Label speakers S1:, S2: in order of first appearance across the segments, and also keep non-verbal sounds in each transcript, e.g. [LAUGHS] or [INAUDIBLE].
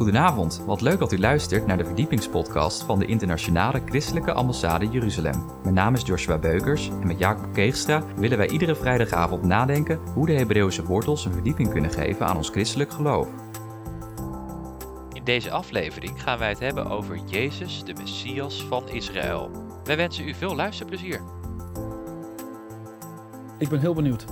S1: Goedenavond, wat leuk dat u luistert naar de verdiepingspodcast van de Internationale Christelijke Ambassade Jeruzalem. Mijn naam is Joshua Beukers en met Jacob Keegstra willen wij iedere vrijdagavond nadenken hoe de Hebreeuwse wortels een verdieping kunnen geven aan ons christelijk geloof. In deze aflevering gaan wij het hebben over Jezus, de Messias van Israël. Wij wensen u veel luisterplezier.
S2: Ik ben heel benieuwd.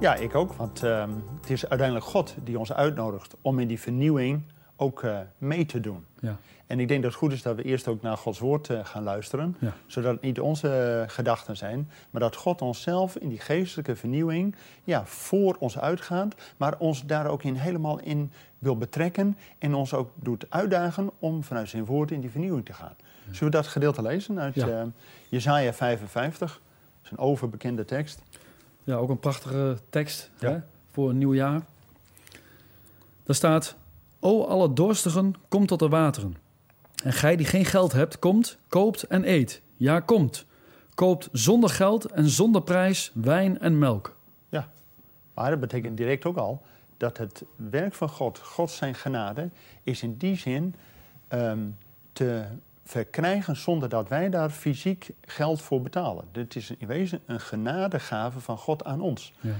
S3: Ja, ik ook. Want ehm, het is uiteindelijk God die ons uitnodigt om in die vernieuwing ook eh, mee te doen.
S2: Ja.
S3: En ik denk dat het goed is dat we eerst ook naar Gods woord eh, gaan luisteren.
S2: Ja.
S3: Zodat het niet onze eh, gedachten zijn, maar dat God onszelf in die geestelijke vernieuwing ja, voor ons uitgaat. Maar ons daar ook in helemaal in wil betrekken. En ons ook doet uitdagen om vanuit zijn woord in die vernieuwing te gaan. Zullen we dat gedeelte lezen uit
S2: Ja.
S3: Jezaja 55? Dat is een overbekende tekst.
S2: Ja, ook een prachtige tekst hè, voor een nieuw jaar. Daar staat: O alle dorstigen, kom tot de wateren. En gij die geen geld hebt, komt, koopt en eet. Ja, komt. Koopt zonder geld en zonder prijs wijn en melk.
S3: Ja, maar dat betekent direct ook al dat het werk van God, God zijn genade, is in die zin ehm, te verkrijgen zonder dat wij daar fysiek geld voor betalen. Dit is in wezen een genadegave van God aan ons.
S2: Ja.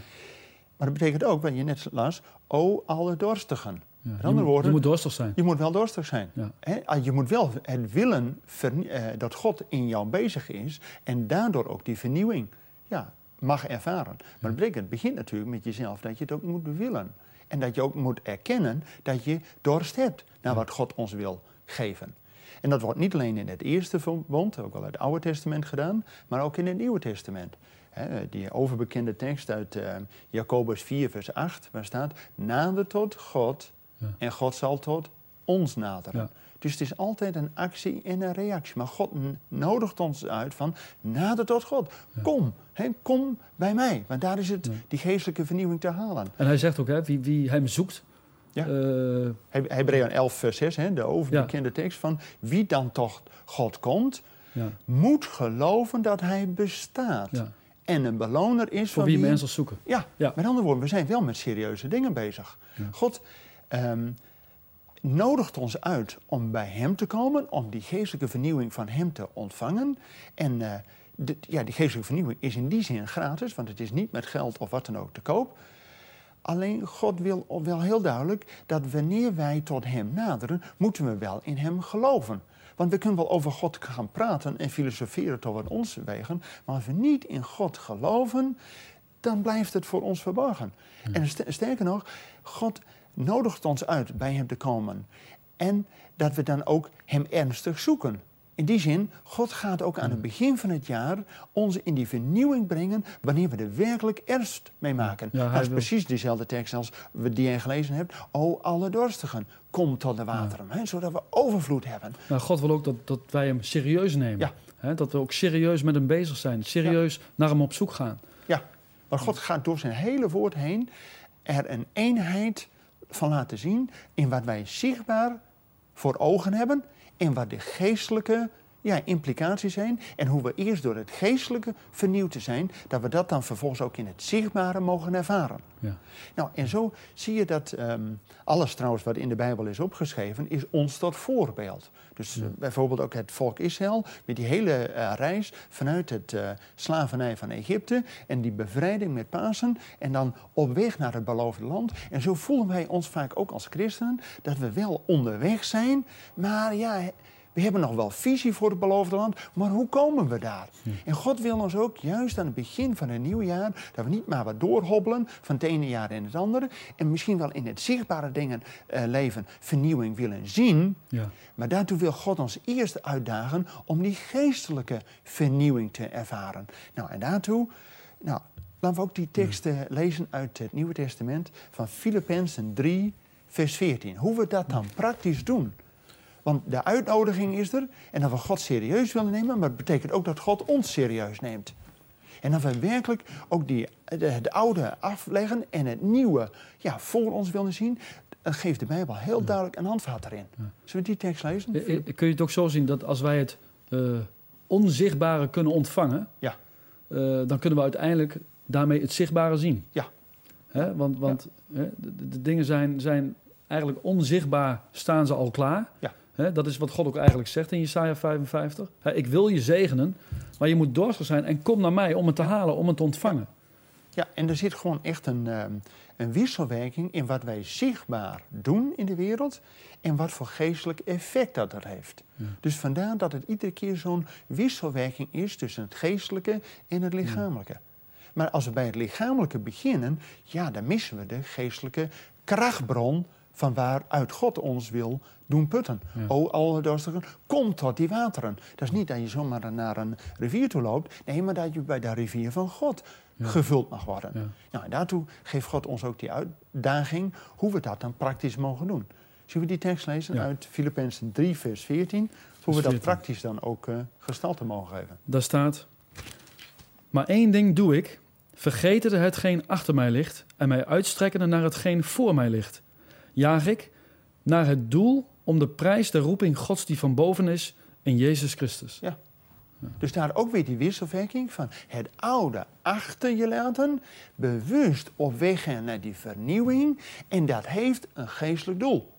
S3: Maar dat betekent ook, wat je net las, o alle dorstigen.
S2: Ja.
S3: Met
S2: Je,
S3: andere
S2: moet, je
S3: woorden,
S2: moet dorstig zijn.
S3: je moet wel dorstig zijn.
S2: Ja.
S3: Ah, Je moet wel het willen eh, dat God in jou bezig is en daardoor ook die vernieuwing ja, mag ervaren. Maar dat betekent, het begint natuurlijk met jezelf dat je het ook moet willen. En dat je ook moet erkennen dat je dorst hebt naar wat God ons wil geven. En dat wordt niet alleen in het Eerste Verbond, ook al uit het Oude Testament gedaan, maar ook in het Nieuwe Testament. Die overbekende tekst uit eh, Jacobus 4, vers 8, waar staat: Nader tot God
S2: Ja.
S3: en God zal tot ons naderen.
S2: Ja.
S3: Dus het is altijd een actie en een reactie. Maar God nodigt ons uit van nader tot God. Kom, kom bij mij. Want daar is het, die geestelijke vernieuwing te halen.
S2: En hij zegt ook, hè, wie, wie hem zoekt.
S3: Ja. He- Hebreeën 11, vers 6, hè, de overbekende tekst van wie dan toch God komt,
S2: ja,
S3: moet geloven dat hij bestaat.
S2: ja.
S3: En een beloner is
S2: Voor
S3: van
S2: wie mensen zoeken.
S3: Ja, met andere woorden, we zijn wel met serieuze dingen bezig. God ehm, nodigt ons uit om bij Hem te komen, om die geestelijke vernieuwing van Hem te ontvangen. En eh, de- ja, die geestelijke vernieuwing is in die zin gratis, want het is niet met geld of wat dan ook te koop. Alleen God wil wel heel duidelijk dat wanneer wij tot Hem naderen, moeten we wel in Hem geloven. Want we kunnen wel over God gaan praten en filosoferen tot wat ons wegen, maar als we niet in God geloven, dan blijft het voor ons verborgen. En st- sterker nog, God nodigt ons uit bij Hem te komen. En dat we dan ook Hem ernstig zoeken. In die zin, God gaat ook aan het begin van het jaar ons in die vernieuwing brengen wanneer we er werkelijk ernst mee maken.
S2: Ja,
S3: dat is
S2: wil-
S3: precies diezelfde tekst als we die je gelezen hebt. O alle dorstigen, kom tot de wateren. Zodat we overvloed hebben.
S2: Nou, God wil ook dat, dat wij hem serieus nemen.
S3: Ja.
S2: Dat we ook serieus met hem bezig zijn. Serieus naar hem op zoek gaan.
S3: Ja, maar God gaat door zijn hele woord heen er een eenheid van laten zien in wat wij zichtbaar voor ogen hebben en wat de geestelijke ja, implicaties zijn en hoe we eerst door het geestelijke vernieuwd te zijn, dat we dat dan vervolgens ook in het zichtbare mogen ervaren.
S2: Ja.
S3: Nou, en zo zie je dat ehm, alles trouwens wat in de Bijbel is opgeschreven, is ons tot voorbeeld. Dus eh, bijvoorbeeld ook het volk Israël met die hele eh, reis vanuit het eh, slavernij van Egypte en die bevrijding met Pasen en dan op weg naar het beloofde land. En zo voelen wij ons vaak ook als christenen dat we wel onderweg zijn, maar ja, we hebben nog wel visie voor het beloofde land, maar hoe komen we daar? En God wil ons ook juist aan het begin van een nieuw jaar, dat we niet maar wat doorhobbelen van het ene jaar in het andere, en misschien wel in het zichtbare dingen eh, leven vernieuwing willen zien.
S2: Ja.
S3: Maar daartoe wil God ons eerst uitdagen om die geestelijke vernieuwing te ervaren. Nou, en daartoe, nou, laten we ook die teksten lezen uit het Nieuwe Testament van Filippenzen 3, vers 14. Hoe we dat dan praktisch doen. Want de uitnodiging is er en dat we God serieus willen nemen, maar het betekent ook dat God ons serieus neemt. En dat we werkelijk ook die, de, het oude afleggen en het nieuwe ja, voor ons willen zien, dan geeft de Bijbel heel duidelijk een handvat erin. Zullen we die tekst lezen?
S2: Eh, eh, Kun je het ook zo zien dat als wij het eh, onzichtbare kunnen ontvangen,
S3: Ja,
S2: dan kunnen we uiteindelijk daarmee het zichtbare zien.
S3: ja,
S2: Hè? Want, want hè, de- de dingen zijn, zijn eigenlijk onzichtbaar staan ze al klaar.
S3: Ja.
S2: Dat is wat God ook eigenlijk zegt in Jesaja 55. Hè, ik wil je zegenen, maar je moet dorstig zijn en kom naar mij om het te halen, om het te ontvangen.
S3: Ja, en er zit gewoon echt een, ehm, een wisselwerking in wat wij zichtbaar doen in de wereld en wat voor geestelijk effect dat er heeft. Dus vandaar dat het iedere keer zo'n wisselwerking is tussen het geestelijke en het lichamelijke. Maar als we bij het lichamelijke beginnen, ja, dan missen we de geestelijke krachtbron van waaruit God ons wil doen putten. O, alle dorstigen, kom tot die wateren. Dat is niet dat je zomaar naar een rivier toe loopt. Nee, maar dat je bij de rivier van God gevuld mag worden.
S2: Ja.
S3: Nou, en daartoe geeft God ons ook die uitdaging hoe we dat dan praktisch mogen doen. Zullen we die tekst lezen
S2: Ja.
S3: uit Filippenzen 3, vers 14? Hoe we dat
S2: 14.
S3: praktisch dan ook eh, gestalte mogen geven.
S2: Daar staat: Maar één ding doe ik: vergetende hetgeen achter mij ligt en mij uitstrekkende naar hetgeen voor mij ligt. Jaag ik naar het doel om de prijs der roeping Gods die van boven is in Jezus Christus.
S3: Dus daar ook weer die wisselwerking van het oude achter je laten, bewust op weg gaan naar die vernieuwing. En dat heeft een geestelijk doel.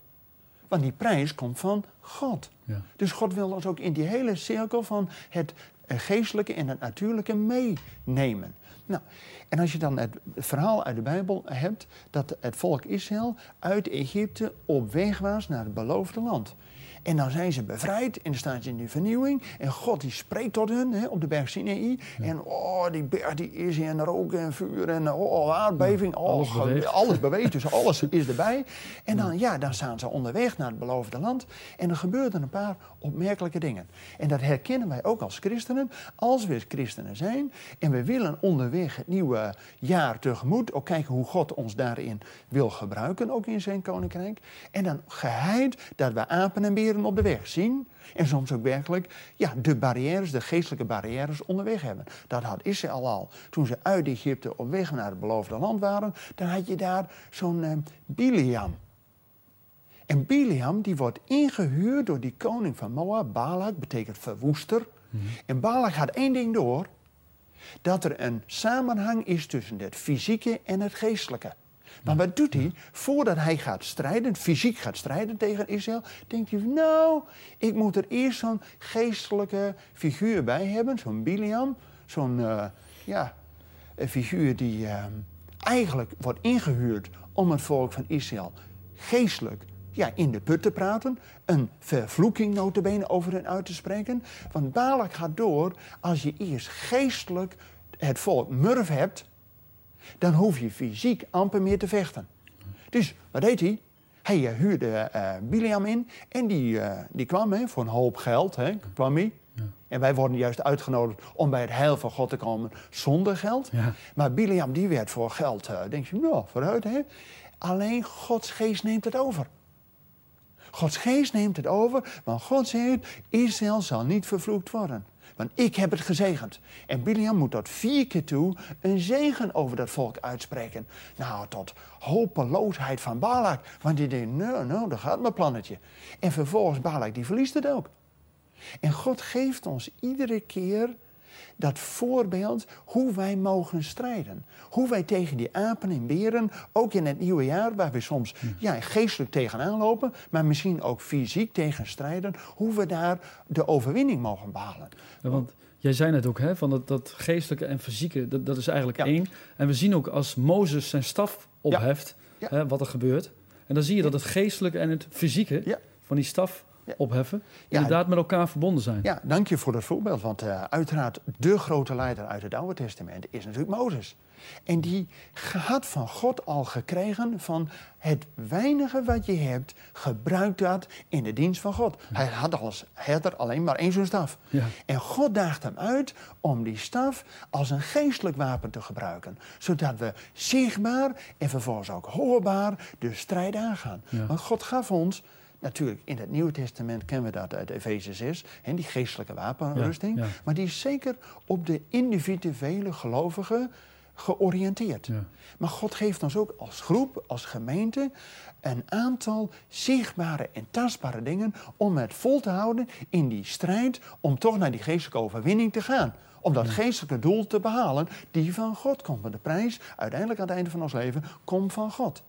S3: Want die prijs komt van God.
S2: Ja.
S3: Dus God wil ons ook in die hele cirkel van het geestelijke en het natuurlijke meenemen. Nou, en als je dan het verhaal uit de Bijbel hebt dat het volk Israël uit Egypte op weg was naar het beloofde land. En dan zijn ze bevrijd en dan staan ze in die vernieuwing. En God die spreekt tot hun hè, op de berg Sinaï. En oh, die berg die is in rook en vuur en oh, aardbeving. Oh,
S2: alles
S3: ge-
S2: beweegt.
S3: alles beweegt, dus [LAUGHS] alles is erbij. En dan, ja, dan staan ze onderweg naar het beloofde land. En er gebeuren een paar opmerkelijke dingen. En dat herkennen wij ook als christenen. Als we christenen zijn en we willen onderweg het nieuwe jaar tegemoet. Ook kijken hoe God ons daarin wil gebruiken, ook in zijn koninkrijk. En dan geheid dat we apen en beren op de weg zien. En soms ook werkelijk ja, de barrières, de geestelijke barrières onderweg hebben. Dat had Israël al. Toen ze uit Egypte op weg naar het beloofde land waren, dan had je daar zo'n eh, Biliam. En Biliam die wordt ingehuurd door die koning van Moab. Balak betekent verwoester. En Balak had één ding door. Dat er een samenhang is tussen het fysieke en het geestelijke. Maar wat doet hij? Voordat hij gaat strijden, fysiek gaat strijden tegen Israël, denkt hij: Nou, ik moet er eerst zo'n geestelijke figuur bij hebben, zo'n Biliam. Zo'n eh, ja, een figuur die eh, eigenlijk wordt ingehuurd om het volk van Israël geestelijk ja, in de put te praten. Een vervloeking notabene over hen uit te spreken. Want Balak gaat door, als je eerst geestelijk het volk murf hebt, dan hoef je fysiek amper meer te vechten. Dus wat deed hij? Hij eh, huurde eh Biliam in en die, eh, die kwam hè, voor een hoop geld. Hè, kwam hij. En wij worden juist uitgenodigd om bij het heil van God te komen zonder geld.
S2: Ja.
S3: Maar Biliam die werd voor geld, denk je, nou, vooruit hè. Alleen Gods geest neemt het over. Gods geest neemt het over, want God zegt, Israël zal niet vervloekt worden. Want ik heb het gezegend. En Biliam moet tot vier keer toe een zegen over dat volk uitspreken. Nou, tot hopeloosheid van Balak. Want die denkt, nou, nou, daar gaat mijn plannetje. En vervolgens Balak, die verliest het ook. En God geeft ons iedere keer dat voorbeeld hoe wij mogen strijden. Hoe wij tegen die apen en beren, ook in het nieuwe jaar, waar we soms ja, geestelijk tegenaan lopen, maar misschien ook fysiek tegen strijden, hoe we daar de overwinning mogen behalen.
S2: Ja, want jij zei net ook, hè, van dat, dat geestelijke en fysieke, dat, dat is eigenlijk
S3: Ja.
S2: één. En we zien ook als Mozes zijn staf opheft,
S3: Ja.
S2: Hè, wat er gebeurt. En dan zie je dat het geestelijke en het fysieke van die staf. Opheffen, inderdaad met elkaar verbonden zijn.
S3: Ja, dank je voor dat voorbeeld. Want eh, uiteraard, de grote leider uit het Oude Testament is natuurlijk Mozes. En die had van God al gekregen van het weinige wat je hebt, gebruik dat in de dienst van God. Hij had, als herder alleen maar één zo'n staf.
S2: Ja.
S3: En God daagt hem uit om die staf als een geestelijk wapen te gebruiken. Zodat we zichtbaar en vervolgens ook hoorbaar de strijd aangaan.
S2: Ja.
S3: Want God gaf ons, natuurlijk in het Nieuwe Testament kennen we dat uit Efeze 6, hè, die geestelijke wapenrusting.
S2: Ja, ja.
S3: Maar die is zeker op de individuele gelovigen georiënteerd.
S2: Ja.
S3: Maar God geeft ons ook als groep, als gemeente, een aantal zichtbare en tastbare dingen om het vol te houden in die strijd om toch naar die geestelijke overwinning te gaan. Om dat geestelijke doel te behalen die van God komt. Want de prijs, uiteindelijk aan het einde van ons leven, komt van God.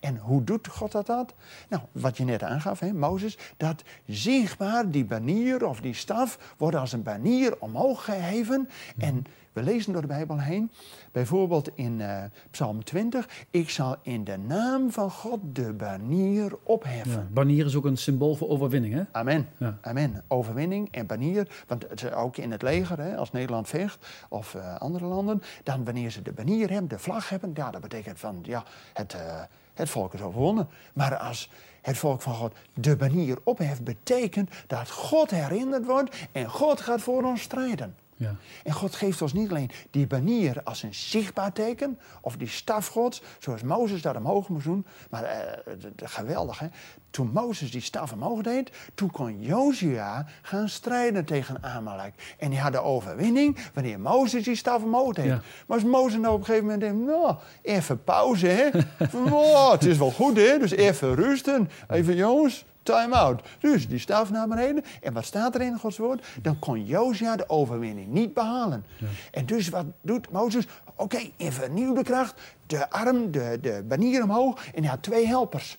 S3: En hoe doet God dat? dat? Nou, wat je net aangaf, hè, Mozes, dat zichtbaar die banier of die staf wordt als een banier omhoog geheven. En we lezen door de Bijbel heen, bijvoorbeeld in uh, Psalm 20, ik zal in de naam van God de banier opheffen. Ja,
S2: banier is ook een symbool voor overwinning, hè?
S3: Amen. Ja. Amen. Overwinning en banier, want het, ook in het leger, hè, als Nederland vecht of uh, andere landen, dan wanneer ze de banier hebben, de vlag hebben, ja, dat betekent van, ja, het, uh, het volk is overwonnen. Maar als het volk van God de banier opheft, betekent dat God herinnerd wordt en God gaat voor ons strijden. Ja. En God geeft ons niet alleen die banier als een zichtbaar teken, of die staf Gods, zoals Mozes dat omhoog moest doen. Maar uh, geweldig, hè? Toen Mozes die staf omhoog deed, toen kon Josia gaan strijden tegen Amalek. En die had de overwinning wanneer Mozes die staf omhoog deed. Maar als Mozes nou op een gegeven moment denkt, nou, even pauze, hè? [LAUGHS] oh, het is wel goed, hè? Dus even rusten. Even, jongens, time-out. Dus die staf naar beneden. En wat staat er in Gods woord? Dan kon Josia de overwinning niet behalen. En dus wat doet Mozes? Oké, okay, in vernieuwde kracht. De arm, de, de banier omhoog. En hij had twee helpers.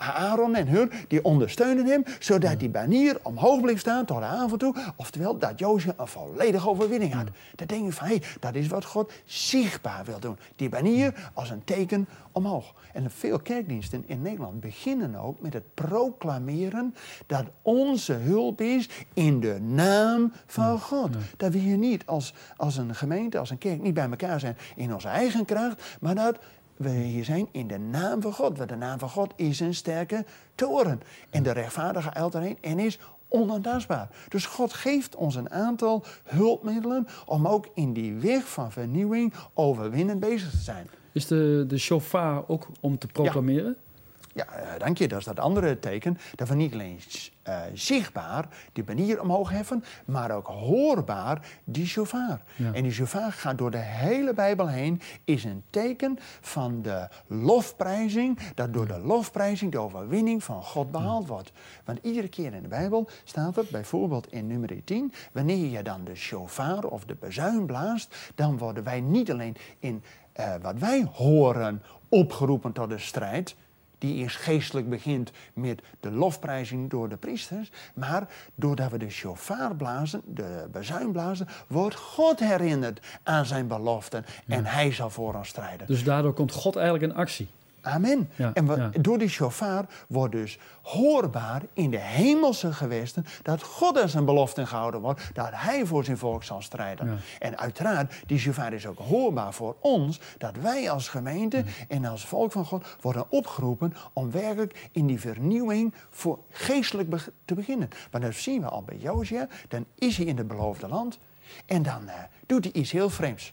S3: Aaron en Hur, die ondersteunen hem, zodat die banier omhoog bleef staan tot de avond toe. Oftewel, dat Jozef een volledige overwinning had. Dan denk je van, hé, hey, dat is wat God zichtbaar wil doen. Die banier als een teken omhoog. En veel kerkdiensten in Nederland beginnen ook met het proclameren dat onze hulp is in de naam van God. Dat we hier niet als, als een gemeente, als een kerk, niet bij elkaar zijn in onze eigen kracht, maar dat we hier zijn in de naam van God. Want de naam van God is een sterke toren. En de rechtvaardige eilt erheen en is onaantastbaar. Dus God geeft ons een aantal hulpmiddelen om ook in die weg van vernieuwing overwinnend bezig te zijn.
S2: Is de, de shofar ook om te proclameren?
S3: Ja, uh, dank je. Dat is dat andere teken. Dat we niet alleen uh, zichtbaar die banier omhoog heffen, maar ook hoorbaar die shofar. En die shofar gaat door de hele Bijbel heen, is een teken van de lofprijzing, dat door de lofprijzing de overwinning van God behaald wordt. Want iedere keer in de Bijbel staat er, bijvoorbeeld in nummer 10, wanneer je dan de shofar of de bezuin blaast, dan worden wij niet alleen in uh, wat wij horen opgeroepen tot de strijd, die eerst geestelijk begint met de lofprijzing door de priesters. Maar doordat we de shofar blazen, de bezuin blazen, wordt God herinnerd aan zijn beloften. En hij zal voor ons strijden.
S2: Dus daardoor komt God eigenlijk in actie.
S3: Amen. en door die shofar wordt dus hoorbaar in de hemelse gewesten dat God als zijn belofte gehouden wordt, dat hij voor zijn volk zal strijden. En uiteraard, die shofar is ook hoorbaar voor ons, dat wij als gemeente en als volk van God worden opgeroepen om werkelijk in die vernieuwing voor geestelijk te beginnen. Want dat zien we al bij Josia, dan is hij in het beloofde land en dan uh, doet hij iets heel vreemds.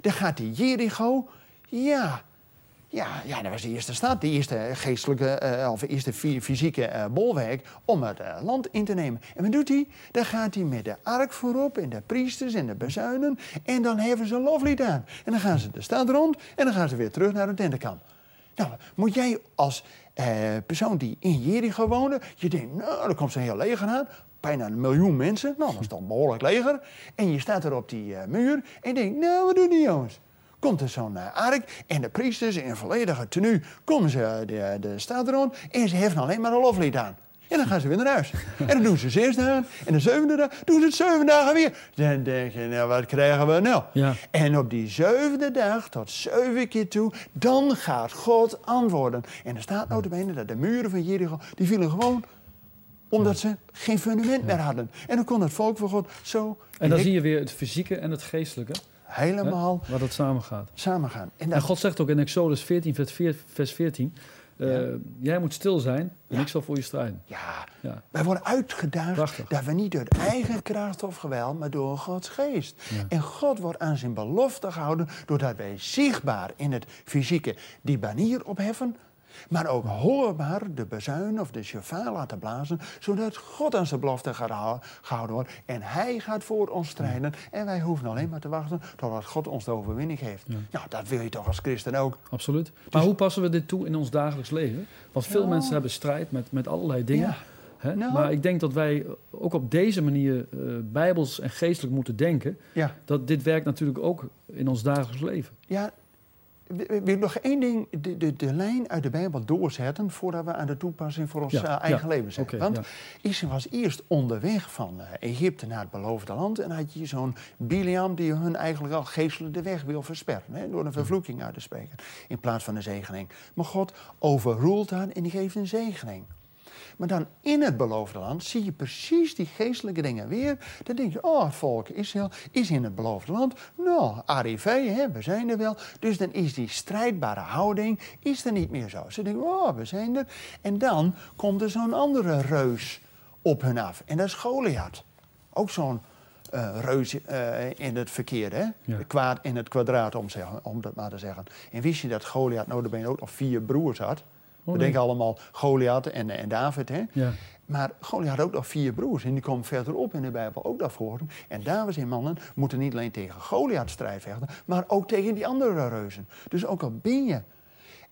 S3: Dan gaat hij Jericho, ja, ja, ja, dat was de eerste stad, de eerste geestelijke uh, of eerste fysieke uh, bolwerk om het uh, land in te nemen. En wat doet hij? Dan gaat hij met de ark voorop en de priesters en de bezuinen en dan heffen ze een loflied aan. En dan gaan ze de stad rond en dan gaan ze weer terug naar het tentenkamp. Nou, moet jij als persoon die in Jericho woonde, je denkt, nou, er komt zo'n heel leger aan, bijna een miljoen mensen, nou, dat is dan behoorlijk leger. En je staat er op die muur en je denkt, nou, wat doen die jongens? Komt er zo'n ark en de priesters in volledige tenue komen ze eh, de, de stad rond en ze hebben alleen maar een loflied aan. En dan gaan ze weer naar huis. En dan doen ze zes dagen. En de zevende dag doen ze het zeven dagen weer. Dan denk je, nou wat krijgen we nou? Ja. En op die zevende dag, tot zeven keer toe, dan gaat God antwoorden. En er staat notabene dat de muren van Jericho, die vielen gewoon omdat ze geen fundament meer hadden. En dan kon het volk van God zo...
S2: En dan zie je weer het fysieke en het geestelijke
S3: helemaal...
S2: Waar dat samengaat.
S3: Samengaan.
S2: En, en, God zegt ook in Exodus 14, vers 14... Uh, ja. Jij moet stil zijn en ja. ik zal voor je strijden.
S3: Ja. ja. wij worden uitgedaagd dat we niet door eigen kracht of geweld, maar door Gods geest. En God wordt aan zijn belofte gehouden doordat wij zichtbaar in het fysieke die banier opheffen, maar ook hoorbaar de bezuin of de chauffeur laten blazen, zodat God aan zijn belofte gaat gehouden wordt. En hij gaat voor ons strijden. En wij hoeven alleen maar te wachten totdat God ons de overwinning geeft. Ja. Nou, dat wil je toch als christen ook.
S2: Absoluut. Maar dus- hoe passen we dit toe in ons dagelijks leven? Want veel mensen hebben strijd met, met allerlei dingen. Ja. Nou. Maar ik denk dat wij ook op deze manier uh, bijbels en geestelijk moeten denken. Ja. Dat dit werkt natuurlijk ook in ons dagelijks leven.
S3: Ja, wil ik nog één ding, de, de, de lijn uit de Bijbel doorzetten voordat we aan de toepassing voor ons
S2: Ja,
S3: eh, eigen
S2: ja,
S3: leven zijn. Want
S2: ja.
S3: Israël was eerst onderweg van eh, Egypte naar het beloofde land. En had je zo'n Biliam die hun eigenlijk al geestelijk de weg wil versperren. Hè, door een vervloeking uit te spreken in plaats van een zegening. Maar God overroelt dat en die geeft een zegening. Maar dan in het beloofde land zie je precies die geestelijke dingen weer. Dan denk je, oh, het volk Israël is in het beloofde land. Nou, arrivé, hè, we zijn er wel. Dus dan is die strijdbare houding is er niet meer zo. Ze denken, oh, we zijn er. En dan komt er zo'n andere reus op hun af. En dat is Goliath. Ook zo'n eh, reus eh, in het verkeerde, hè?
S2: Ja.
S3: Kwaad in het kwadraat, om, om dat maar te zeggen. En wist je dat Goliath notabene ook nog vier broers had? We denken allemaal Goliath en, en David, hè?
S2: Ja.
S3: Maar Goliath had ook nog vier broers. En die komen verderop in de Bijbel ook daarvoor. En David en mannen moeten niet alleen tegen Goliath strijd vechten... maar ook tegen die andere reuzen. Dus ook al ben je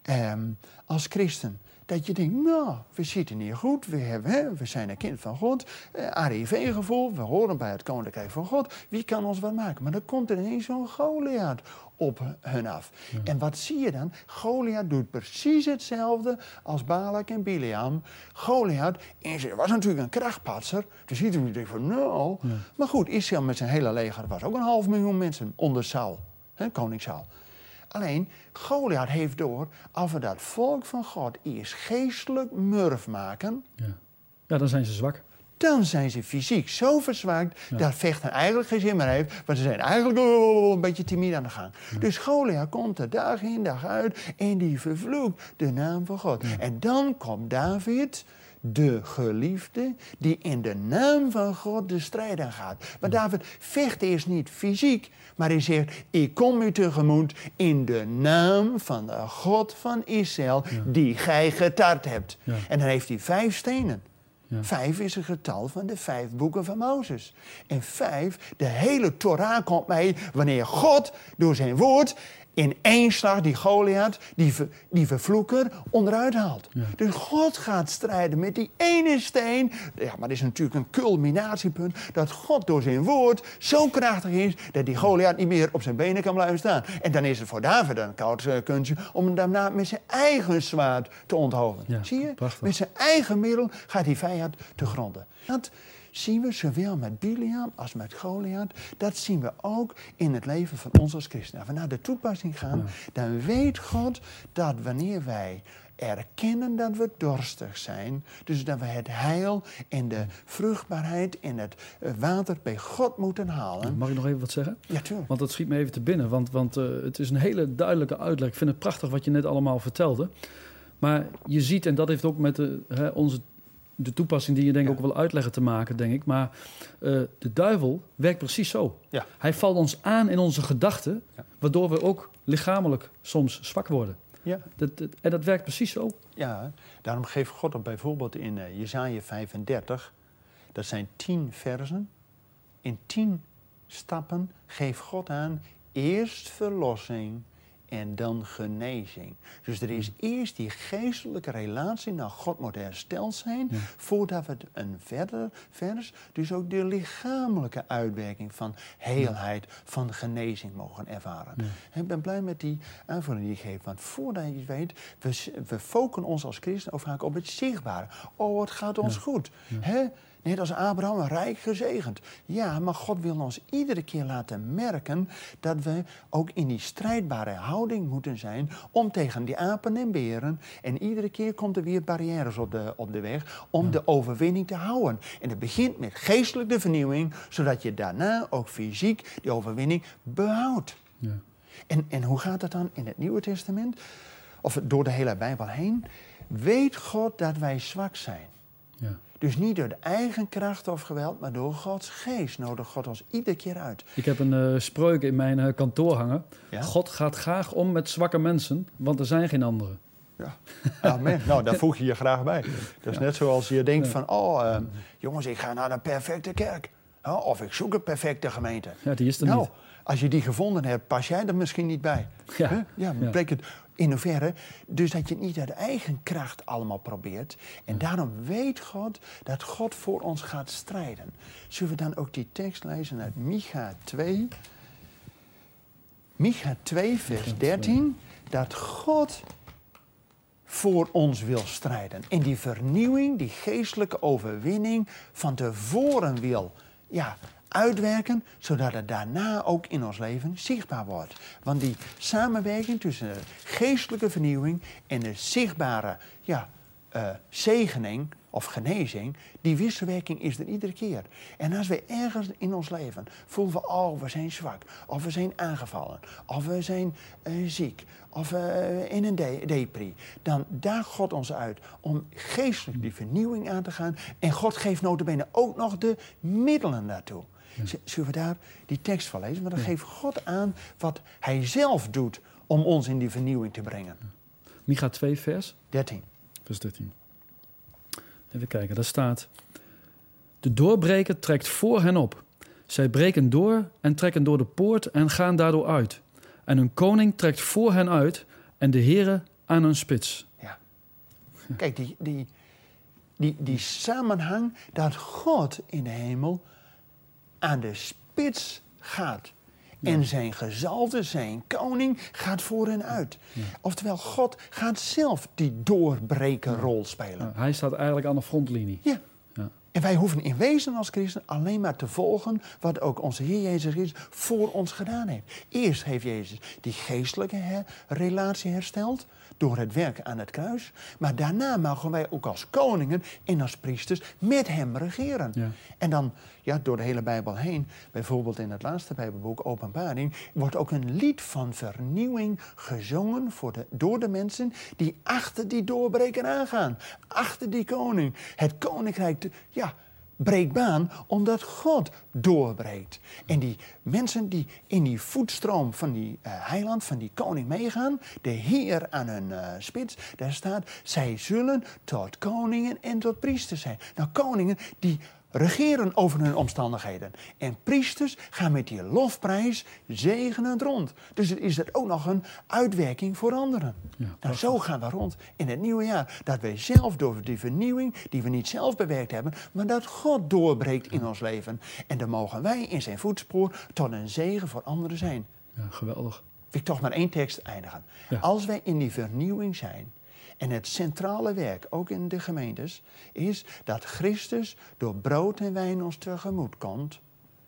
S3: ehm, als christen... dat je denkt, nou, we zitten hier goed. We, hebben, hè, we zijn een kind van God. Eh, ARIV-gevoel, we horen bij het koninkrijk van God. Wie kan ons wat maken? Maar dan komt er ineens zo'n Goliath op hun af. En wat zie je dan? Goliath doet precies hetzelfde als Balak en Biliam. Goliath ze was natuurlijk een krachtpatser. Dus iedereen denkt van nou. Maar goed, Israël met zijn hele leger was ook een half miljoen mensen onder Saul. Hè, koning Saul. Alleen, Goliath heeft door, als we dat volk van God eerst geestelijk murf maken,
S2: Ja. ja, dan zijn ze zwak.
S3: Dan zijn ze fysiek zo verzwakt dat vechten eigenlijk geen zin meer heeft. Want ze zijn eigenlijk oh, een beetje timide aan de gang. Dus Goliath komt er dag in dag uit en die vervloekt de naam van God. En dan komt David, de geliefde, die in de naam van God de strijd aangaat. Maar David vecht eerst niet fysiek, maar hij zegt, ik kom u tegemoet in de naam van de God van Israël, die gij getart hebt.
S2: Ja.
S3: En dan heeft hij vijf stenen. Vijf is een getal van de vijf boeken van Mozes. En vijf, de hele Torah komt mee wanneer God door zijn woord in één slag die Goliath, die, ver- die vervloeker, onderuit haalt. Dus God gaat strijden met die ene steen. Ja, maar dat is natuurlijk een culminatiepunt. Dat God door zijn woord zo krachtig is dat die Goliath niet meer op zijn benen kan blijven staan. En dan is het voor David een koud eh, kunstje om hem daarna met zijn eigen zwaard te onthouden.
S2: Ja,
S3: Zie je?
S2: prachtig.
S3: Met zijn eigen middel gaat die vijand te gronden. Dat zien we zowel met Biliam als met Goliath. Dat zien we ook in het leven van ons als christenen. Als we naar de toepassing gaan, dan weet God dat wanneer wij erkennen dat we dorstig zijn, dus dat we het heil en de vruchtbaarheid en het eh, water bij God moeten halen.
S2: Mag ik nog even wat zeggen?
S3: Ja, tuurlijk.
S2: Want dat schiet me even te binnen. Want, want eh, het is een hele duidelijke uitleg. Ik vind het prachtig wat je net allemaal vertelde. Maar je ziet, en dat heeft ook met de, hè, onze, de toepassing die je denk ik
S3: Ja.
S2: ook wil uitleggen te maken, denk ik. Maar eh, de duivel werkt precies zo.
S3: Ja.
S2: Hij valt ons aan in onze gedachten,
S3: Ja.
S2: waardoor we ook lichamelijk soms zwak worden.
S3: Ja.
S2: Dat, dat- en dat werkt precies zo.
S3: Ja, daarom geeft God dat bijvoorbeeld in eh Jezaja 35. Dat zijn tien versen. In tien stappen geeft God aan eerst verlossing en dan genezing. Dus er is eerst die geestelijke relatie naar God moet hersteld zijn... voordat we een verder vers, dus ook de lichamelijke uitwerking van heelheid, van genezing mogen ervaren. Ik ben blij met die aanvulling die je geeft. Want voordat je het weet, we, we focussen ons als christen ook vaak op het zichtbare. Oh, het gaat ons goed. Hè? Net als Abraham, een rijk gezegend. Ja, maar God wil ons iedere keer laten merken dat we ook in die strijdbare houding moeten zijn om tegen die apen en beren. En iedere keer komt er weer barrières op de, op de weg om de overwinning te houden. En het begint met geestelijke vernieuwing, zodat je daarna ook fysiek die overwinning behoudt.
S2: Ja.
S3: En, en hoe gaat dat dan in het Nieuwe Testament? Of door de hele Bijbel heen? Weet God dat wij zwak zijn.
S2: Ja.
S3: Dus niet door de eigen kracht of geweld, maar door Gods geest nodigt God ons iedere keer uit.
S2: Ik heb een eh, spreuk in mijn eh, kantoor hangen.
S3: Ja?
S2: God gaat graag om met zwakke mensen, want er zijn geen anderen.
S3: Ja. Amen. nou, daar voeg je je graag bij. Dat is net zoals je denkt van, oh, ehm, jongens, ik ga naar een perfecte kerk. Of ik zoek een perfecte gemeente.
S2: Ja, die is er
S3: nou,
S2: niet.
S3: als je die gevonden hebt, pas jij er misschien niet bij.
S2: Ja.
S3: Hè? ja,
S2: Ja.
S3: betekent in hoeverre. Dus dat je het niet uit eigen kracht allemaal probeert. En daarom weet God dat God voor ons gaat strijden. Zullen we dan ook die tekst lezen uit Micha 2? Micha 2, vers 13. dat God voor ons wil strijden. En die vernieuwing, die geestelijke overwinning van tevoren wil ja, uitwerken, zodat het daarna ook in ons leven zichtbaar wordt. Want die samenwerking tussen de geestelijke vernieuwing en de zichtbare ja, uh, zegening of genezing, die wisselwerking is er iedere keer. En als we ergens in ons leven voelen we, oh, we zijn zwak, of we zijn aangevallen, of we zijn uh, ziek, of uh, in een de depri, dan daagt God ons uit om geestelijk die vernieuwing aan te gaan. En God geeft notabene ook nog de middelen daartoe. Ja. Zullen we daar die tekst van lezen? Maar dan geeft God aan wat Hij zelf doet om ons in die vernieuwing te brengen.
S2: Micha 2, vers
S3: 13.
S2: Vers 13. Even kijken, daar staat... De doorbreker trekt voor hen op. Zij breken door en trekken door de poort en gaan daardoor uit. En hun koning trekt voor hen uit en de heren aan hun spits.
S3: Ja. Kijk, die, die, die, die samenhang dat God in de hemel aan de spits gaat. En zijn gezalde, zijn koning, gaat voor hen uit. Oftewel, God gaat zelf die doorbrekerrol spelen.
S2: hij staat eigenlijk aan de frontlinie.
S3: Ja. En wij hoeven in wezen als christen alleen maar te volgen wat ook onze Heer Jezus Christus voor ons gedaan heeft. Eerst heeft Jezus die geestelijke relatie hersteld door het werk aan het kruis. Maar daarna mogen wij ook als koningen en als priesters met hem regeren. Ja. En dan, ja, door de hele Bijbel heen, bijvoorbeeld in het laatste Bijbelboek, Openbaring, wordt ook een lied van vernieuwing gezongen voor de, door de mensen die achter die doorbreker aangaan. Achter die koning. Het koninkrijk, ja, breekt baan omdat God doorbreekt. En die mensen die in die voetstroom van die uh, heiland, van die koning meegaan, de Heer aan hun uh, spits, daar staat, zij zullen tot koningen en tot priesters zijn. Nou, koningen die regeren over hun omstandigheden. En priesters gaan met die lofprijs zegenend rond. Dus het is er ook nog een uitwerking voor anderen. Ja, nou, zo gaan we rond in het nieuwe jaar. Dat wij zelf door die vernieuwing, die we niet zelf bewerkt hebben, maar dat God doorbreekt in ons leven. En dan mogen wij in zijn voetspoor tot een zegen voor anderen zijn.
S2: Ja, geweldig.
S3: Wil ik toch maar één tekst eindigen. Als wij in die vernieuwing zijn, en het centrale werk, ook in de gemeentes, is dat Christus door brood en wijn ons tegemoet komt.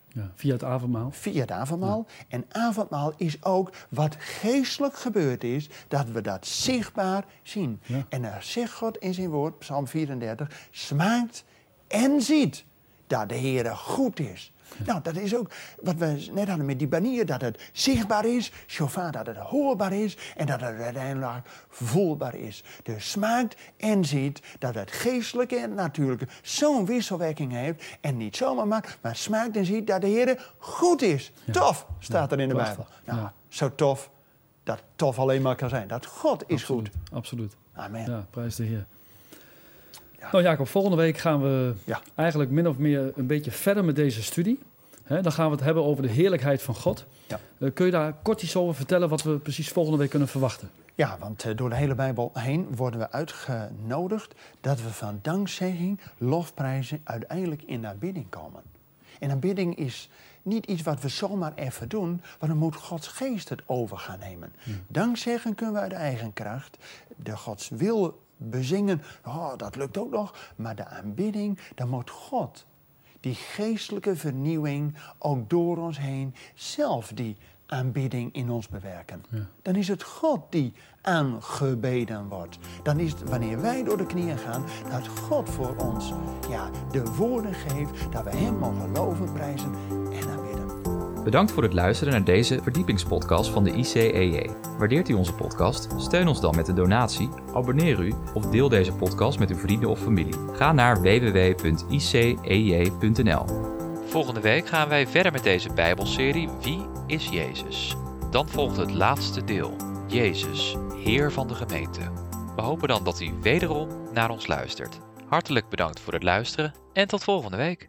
S2: Ja, via het avondmaal.
S3: Via het avondmaal. En avondmaal is ook wat geestelijk gebeurd is, dat we dat zichtbaar zien. En daar zegt God in zijn woord, Psalm 34, smaakt en ziet dat de Heer goed is. Nou, dat is ook wat we net hadden met die banier, dat het zichtbaar is, chauffeur dat het hoorbaar is en dat het uiteindelijk voelbaar is. Dus smaakt en ziet dat het geestelijke en natuurlijke zo'n wisselwerking heeft en niet zomaar maar, maar smaakt en ziet dat de Heer goed is. Tof, staat er in de Bijbel. Nou, zo tof dat tof alleen maar kan zijn. Dat God is
S2: absoluut,
S3: goed.
S2: Absoluut.
S3: Amen.
S2: Ja, prijs de Heer. Nou Jacob, volgende week gaan we ja. eigenlijk min of meer een beetje verder met deze studie. dan gaan we het hebben over de heerlijkheid van God. Ja. Uh, kun je daar kort iets over vertellen wat we precies volgende week kunnen verwachten?
S3: Ja, want uh, door de hele Bijbel heen worden we uitgenodigd dat we van dankzegging, lofprijzen uiteindelijk in aanbidding komen. En aanbidding is niet iets wat we zomaar even doen, maar dan moet Gods geest het over gaan nemen. Ja. Dankzeggen kunnen we uit eigen kracht. De Gods wil bezingen, oh, dat lukt ook nog. Maar de aanbidding, dan moet God, die geestelijke vernieuwing, ook door ons heen, zelf die aanbidding in ons bewerken. Dan is het God die aangebeden wordt. Dan is het wanneer wij door de knieën gaan, dat God voor ons ja, de woorden geeft, dat we Hem mogen loven, prijzen en.
S1: Bedankt voor het luisteren naar deze verdiepingspodcast van de ICEJ. Waardeert u onze podcast? Steun ons dan met een donatie, abonneer u of deel deze podcast met uw vrienden of familie. Ga naar www.icej.nl. Volgende week gaan wij verder met deze Bijbelserie Wie is Jezus? Dan volgt het laatste deel, Jezus, Heer van de gemeente. We hopen dan dat u wederom naar ons luistert. Hartelijk bedankt voor het luisteren en tot volgende week.